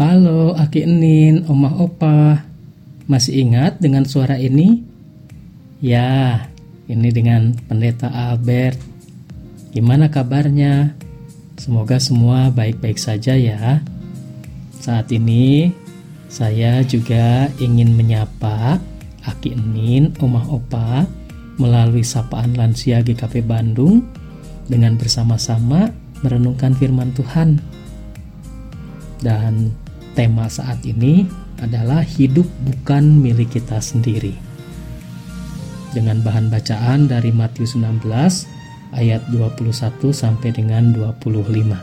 Halo, Aki Enin, Omah Opa. Masih ingat dengan suara ini? Ya, ini dengan Pendeta Albert. Gimana kabarnya? Semoga semua baik-baik saja ya. Saat ini saya juga ingin menyapa Aki Enin, Omah Opa melalui sapaan lansia GKP Bandung dengan bersama-sama merenungkan firman Tuhan. Dan tema saat ini adalah hidup bukan milik kita sendiri. Dengan bahan bacaan dari Matius 16 ayat 21 sampai dengan 25.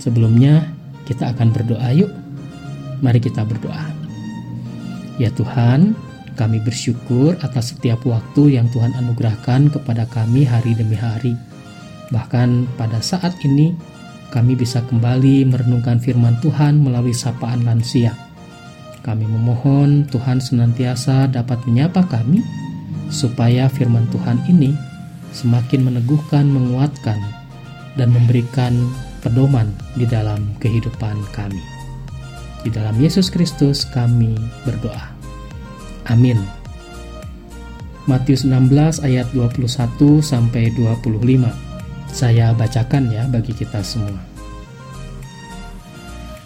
Sebelumnya kita akan berdoa yuk. Mari kita berdoa. Ya Tuhan, kami bersyukur atas setiap waktu yang Tuhan anugerahkan kepada kami hari demi hari. Bahkan pada saat ini, kami bisa kembali merenungkan firman Tuhan melalui sapaan lansia. Kami memohon Tuhan senantiasa dapat menyapa kami, supaya firman Tuhan ini semakin meneguhkan, menguatkan, dan memberikan pedoman di dalam kehidupan kami. Di dalam Yesus Kristus kami berdoa. Amin. Matius 16 ayat 21 sampai 25. Saya bacakan ya bagi kita semua.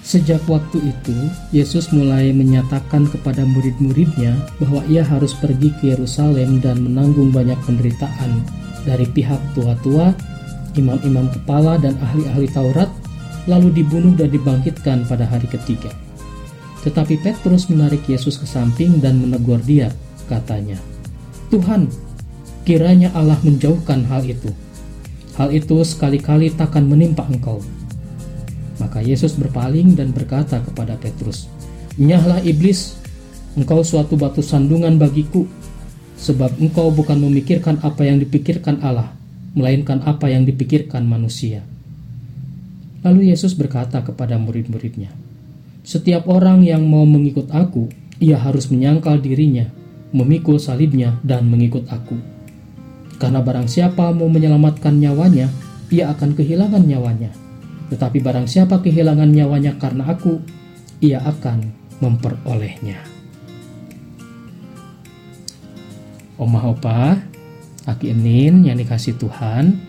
Sejak waktu itu, Yesus mulai menyatakan kepada murid-muridnya bahwa ia harus pergi ke Yerusalem dan menanggung banyak penderitaan dari pihak tua-tua, imam-imam kepala, dan ahli-ahli Taurat, lalu dibunuh dan dibangkitkan pada hari ketiga. Tetapi Petrus menarik Yesus ke samping dan menegur dia, katanya, Tuhan, kiranya Allah menjauhkan hal itu. Hal itu sekali-kali takkan menimpa engkau. Maka Yesus berpaling dan berkata kepada Petrus, Nyahlah iblis, engkau suatu batu sandungan bagiku, sebab engkau bukan memikirkan apa yang dipikirkan Allah, melainkan apa yang dipikirkan manusia. Lalu Yesus berkata kepada murid-muridnya, setiap orang yang mau mengikut aku, ia harus menyangkal dirinya, memikul salibnya, dan mengikut aku. Karena barang siapa mau menyelamatkan nyawanya, ia akan kehilangan nyawanya. Tetapi barang siapa kehilangan nyawanya karena aku, ia akan memperolehnya. Omah opa, Aki Enin yang dikasih Tuhan,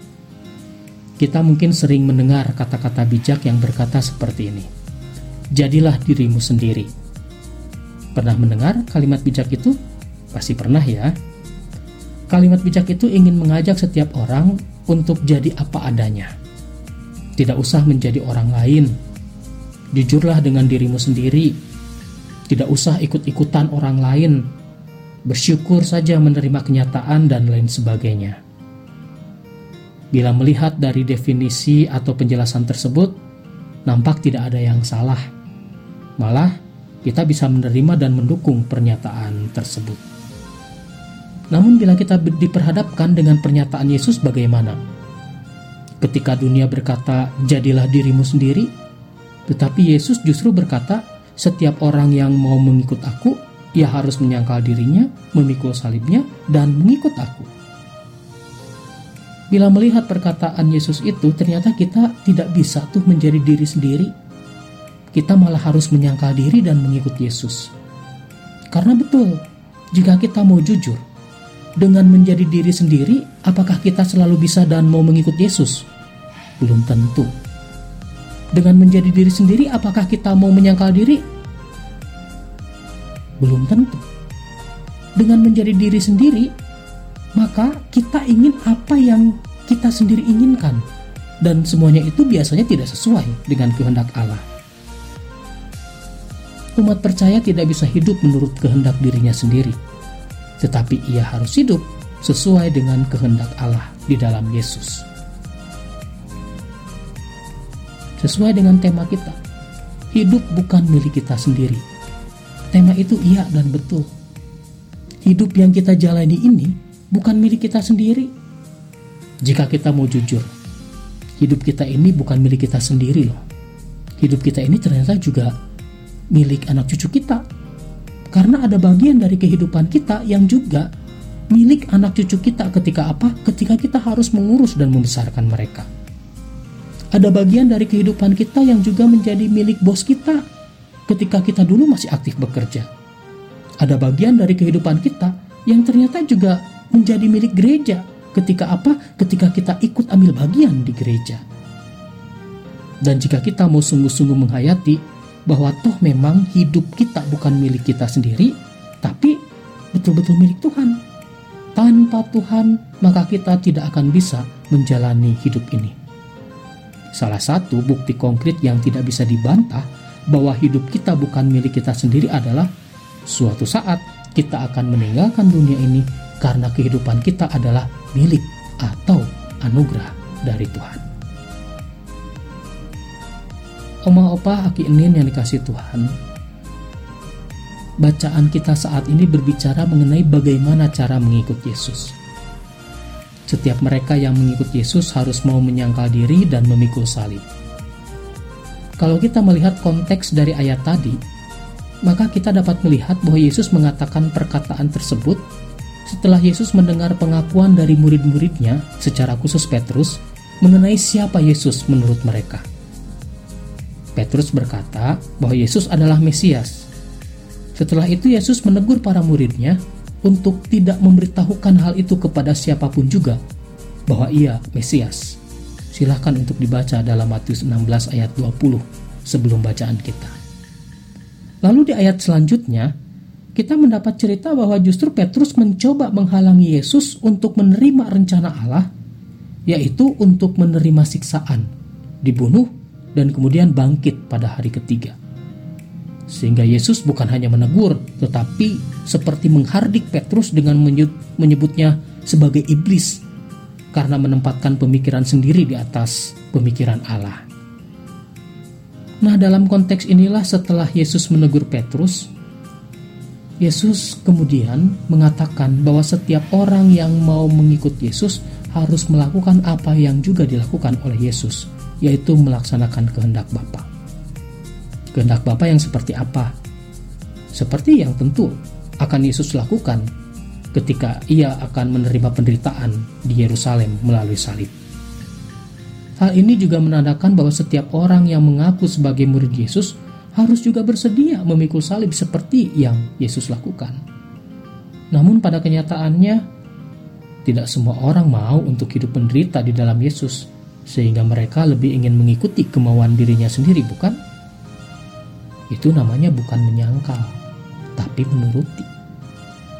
kita mungkin sering mendengar kata-kata bijak yang berkata seperti ini jadilah dirimu sendiri. Pernah mendengar kalimat bijak itu? Pasti pernah ya. Kalimat bijak itu ingin mengajak setiap orang untuk jadi apa adanya. Tidak usah menjadi orang lain. Jujurlah dengan dirimu sendiri. Tidak usah ikut-ikutan orang lain. Bersyukur saja menerima kenyataan dan lain sebagainya. Bila melihat dari definisi atau penjelasan tersebut, nampak tidak ada yang salah. Malah, kita bisa menerima dan mendukung pernyataan tersebut. Namun, bila kita diperhadapkan dengan pernyataan Yesus, bagaimana? Ketika dunia berkata, "Jadilah dirimu sendiri," tetapi Yesus justru berkata, "Setiap orang yang mau mengikut Aku, ia harus menyangkal dirinya, memikul salibnya, dan mengikut Aku." Bila melihat perkataan Yesus itu, ternyata kita tidak bisa tuh menjadi diri sendiri. Kita malah harus menyangkal diri dan mengikut Yesus. Karena betul, jika kita mau jujur, dengan menjadi diri sendiri, apakah kita selalu bisa dan mau mengikut Yesus? Belum tentu. Dengan menjadi diri sendiri, apakah kita mau menyangkal diri? Belum tentu. Dengan menjadi diri sendiri, maka kita ingin apa yang kita sendiri inginkan, dan semuanya itu biasanya tidak sesuai dengan kehendak Allah. Umat percaya tidak bisa hidup menurut kehendak dirinya sendiri, tetapi ia harus hidup sesuai dengan kehendak Allah di dalam Yesus. Sesuai dengan tema kita, hidup bukan milik kita sendiri. Tema itu iya dan betul. Hidup yang kita jalani ini bukan milik kita sendiri. Jika kita mau jujur, hidup kita ini bukan milik kita sendiri loh. Hidup kita ini ternyata juga milik anak cucu kita. Karena ada bagian dari kehidupan kita yang juga milik anak cucu kita ketika apa? Ketika kita harus mengurus dan membesarkan mereka. ada bagian dari kehidupan kita yang juga menjadi milik bos kita ketika kita dulu masih aktif bekerja. Ada bagian dari kehidupan kita yang ternyata juga menjadi milik gereja ketika apa? Ketika kita ikut ambil bagian di gereja. Dan jika kita mau sungguh-sungguh menghayati bahwa toh memang hidup kita bukan milik kita sendiri, tapi betul-betul milik Tuhan. Tanpa Tuhan, maka kita tidak akan bisa menjalani hidup ini. Salah satu bukti konkret yang tidak bisa dibantah bahwa hidup kita bukan milik kita sendiri adalah suatu saat kita akan meninggalkan dunia ini karena kehidupan kita adalah milik atau anugerah dari Tuhan. Oma opa aki enin yang dikasih Tuhan, bacaan kita saat ini berbicara mengenai bagaimana cara mengikut Yesus. Setiap mereka yang mengikut Yesus harus mau menyangkal diri dan memikul salib. Kalau kita melihat konteks dari ayat tadi, maka kita dapat melihat bahwa Yesus mengatakan perkataan tersebut setelah Yesus mendengar pengakuan dari murid-muridnya, secara khusus Petrus, mengenai siapa Yesus menurut mereka. Petrus berkata bahwa Yesus adalah Mesias. Setelah itu Yesus menegur para muridnya untuk tidak memberitahukan hal itu kepada siapa pun juga bahwa ia Mesias. Silahkan untuk dibaca dalam Matius 16 ayat 20 sebelum bacaan kita. Lalu di ayat selanjutnya, kita mendapat cerita bahwa justru Petrus mencoba menghalangi Yesus untuk menerima rencana Allah, yaitu untuk menerima siksaan, dibunuh, dan kemudian bangkit pada hari ketiga. Sehingga Yesus bukan hanya menegur, tetapi seperti menghardik Petrus dengan menyebutnya sebagai iblis karena menempatkan pemikiran sendiri di atas pemikiran Allah. Nah, dalam konteks inilah setelah Yesus menegur Petrus, Yesus kemudian mengatakan bahwa setiap orang yang mau mengikut Yesus harus melakukan apa yang juga dilakukan oleh Yesus, yaitu melaksanakan kehendak Bapa. Kehendak Bapa yang seperti apa? Seperti yang tentu akan Yesus lakukan ketika ia akan menerima penderitaan di Yerusalem melalui salib. Hal ini juga menandakan bahwa setiap orang yang mengaku sebagai murid Yesus harus juga bersedia memikul salib seperti yang Yesus lakukan. Namun pada kenyataannya, tidak semua orang mau untuk hidup menderita di dalam Yesus, sehingga mereka lebih ingin mengikuti kemauan dirinya sendiri, bukan? itu namanya bukan menyangkal, tapi menuruti.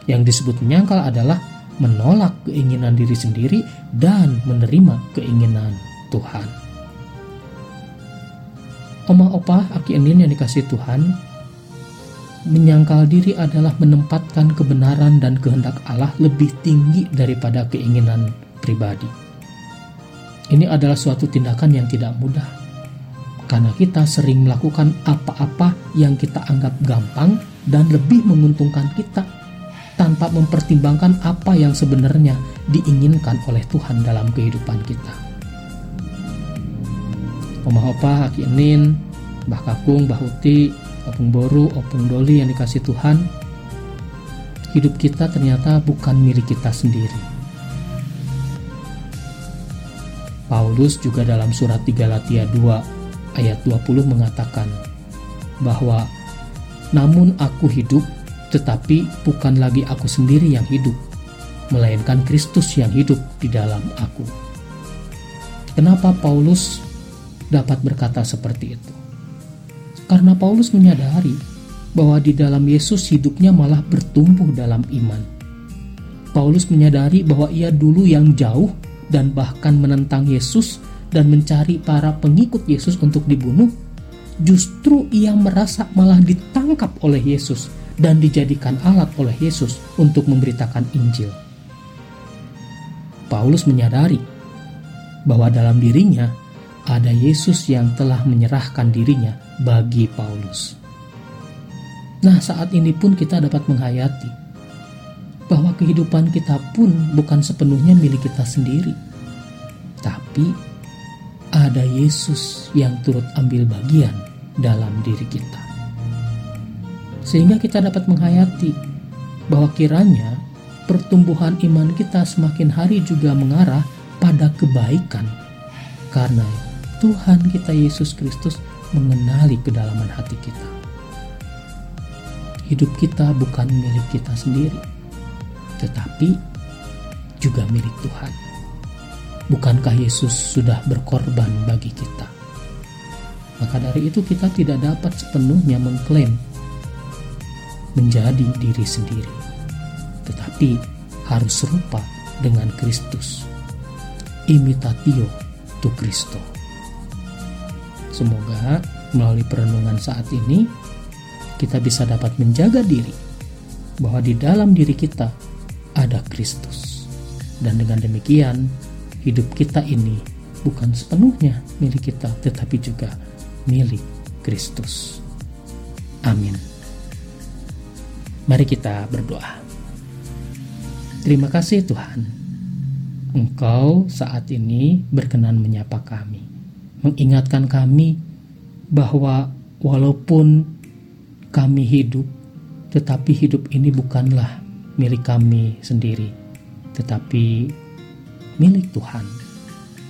Yang disebut menyangkal adalah menolak keinginan diri sendiri dan menerima keinginan Tuhan. Oma opa aki enin yang dikasih Tuhan, menyangkal diri adalah menempatkan kebenaran dan kehendak Allah lebih tinggi daripada keinginan pribadi. Ini adalah suatu tindakan yang tidak mudah, karena kita sering melakukan apa-apa yang kita anggap gampang dan lebih menguntungkan kita tanpa mempertimbangkan apa yang sebenarnya diinginkan oleh Tuhan dalam kehidupan kita. Omah Opa, Aki Enin, Opung Boru, Opung Doli yang dikasih Tuhan, hidup kita ternyata bukan milik kita sendiri. Paulus juga dalam surat 3 Galatia 2 ayat 20 mengatakan bahwa namun aku hidup tetapi bukan lagi aku sendiri yang hidup melainkan Kristus yang hidup di dalam aku. Kenapa Paulus dapat berkata seperti itu? Karena Paulus menyadari bahwa di dalam Yesus hidupnya malah bertumbuh dalam iman. Paulus menyadari bahwa ia dulu yang jauh dan bahkan menentang Yesus dan mencari para pengikut Yesus untuk dibunuh, justru ia merasa malah ditangkap oleh Yesus dan dijadikan alat oleh Yesus untuk memberitakan Injil. Paulus menyadari bahwa dalam dirinya ada Yesus yang telah menyerahkan dirinya bagi Paulus. Nah, saat ini pun kita dapat menghayati bahwa kehidupan kita pun bukan sepenuhnya milik kita sendiri, tapi ada Yesus yang turut ambil bagian dalam diri kita. Sehingga kita dapat menghayati bahwa kiranya pertumbuhan iman kita semakin hari juga mengarah pada kebaikan. Karena Tuhan kita Yesus Kristus mengenali kedalaman hati kita. Hidup kita bukan milik kita sendiri, tetapi juga milik Tuhan. Bukankah Yesus sudah berkorban bagi kita? Maka dari itu kita tidak dapat sepenuhnya mengklaim menjadi diri sendiri, tetapi harus serupa dengan Kristus. Imitatio tu Cristo. Semoga melalui perenungan saat ini kita bisa dapat menjaga diri bahwa di dalam diri kita ada Kristus. Dan dengan demikian, hidup kita ini bukan sepenuhnya milik kita, tetapi juga milik Kristus. Amin. Mari kita berdoa. Terima kasih Tuhan. Engkau saat ini berkenan menyapa kami, mengingatkan kami bahwa walaupun kami hidup, tetapi hidup ini bukanlah milik kami sendiri, tetapi milik Tuhan.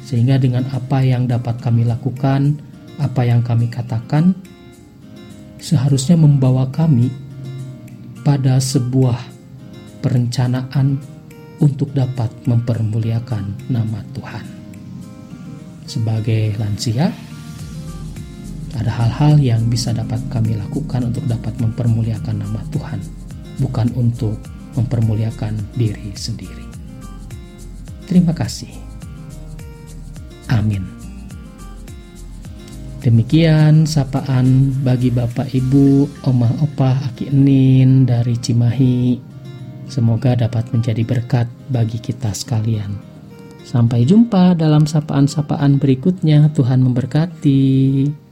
Sehingga dengan apa yang dapat kami lakukan, apa yang kami katakan, seharusnya membawa kami pada sebuah perencanaan untuk dapat mempermuliakan nama Tuhan. Sebagai lansia, ada hal-hal yang bisa dapat kami lakukan untuk dapat mempermuliakan nama Tuhan, bukan untuk mempermuliakan diri sendiri. Terima kasih. Amin. Demikian sapaan bagi Bapak Ibu, Omah Opah, Aki Enin dari Cimahi. Semoga dapat menjadi berkat bagi kita sekalian. Sampai jumpa dalam sapaan-sapaan berikutnya. Tuhan memberkati.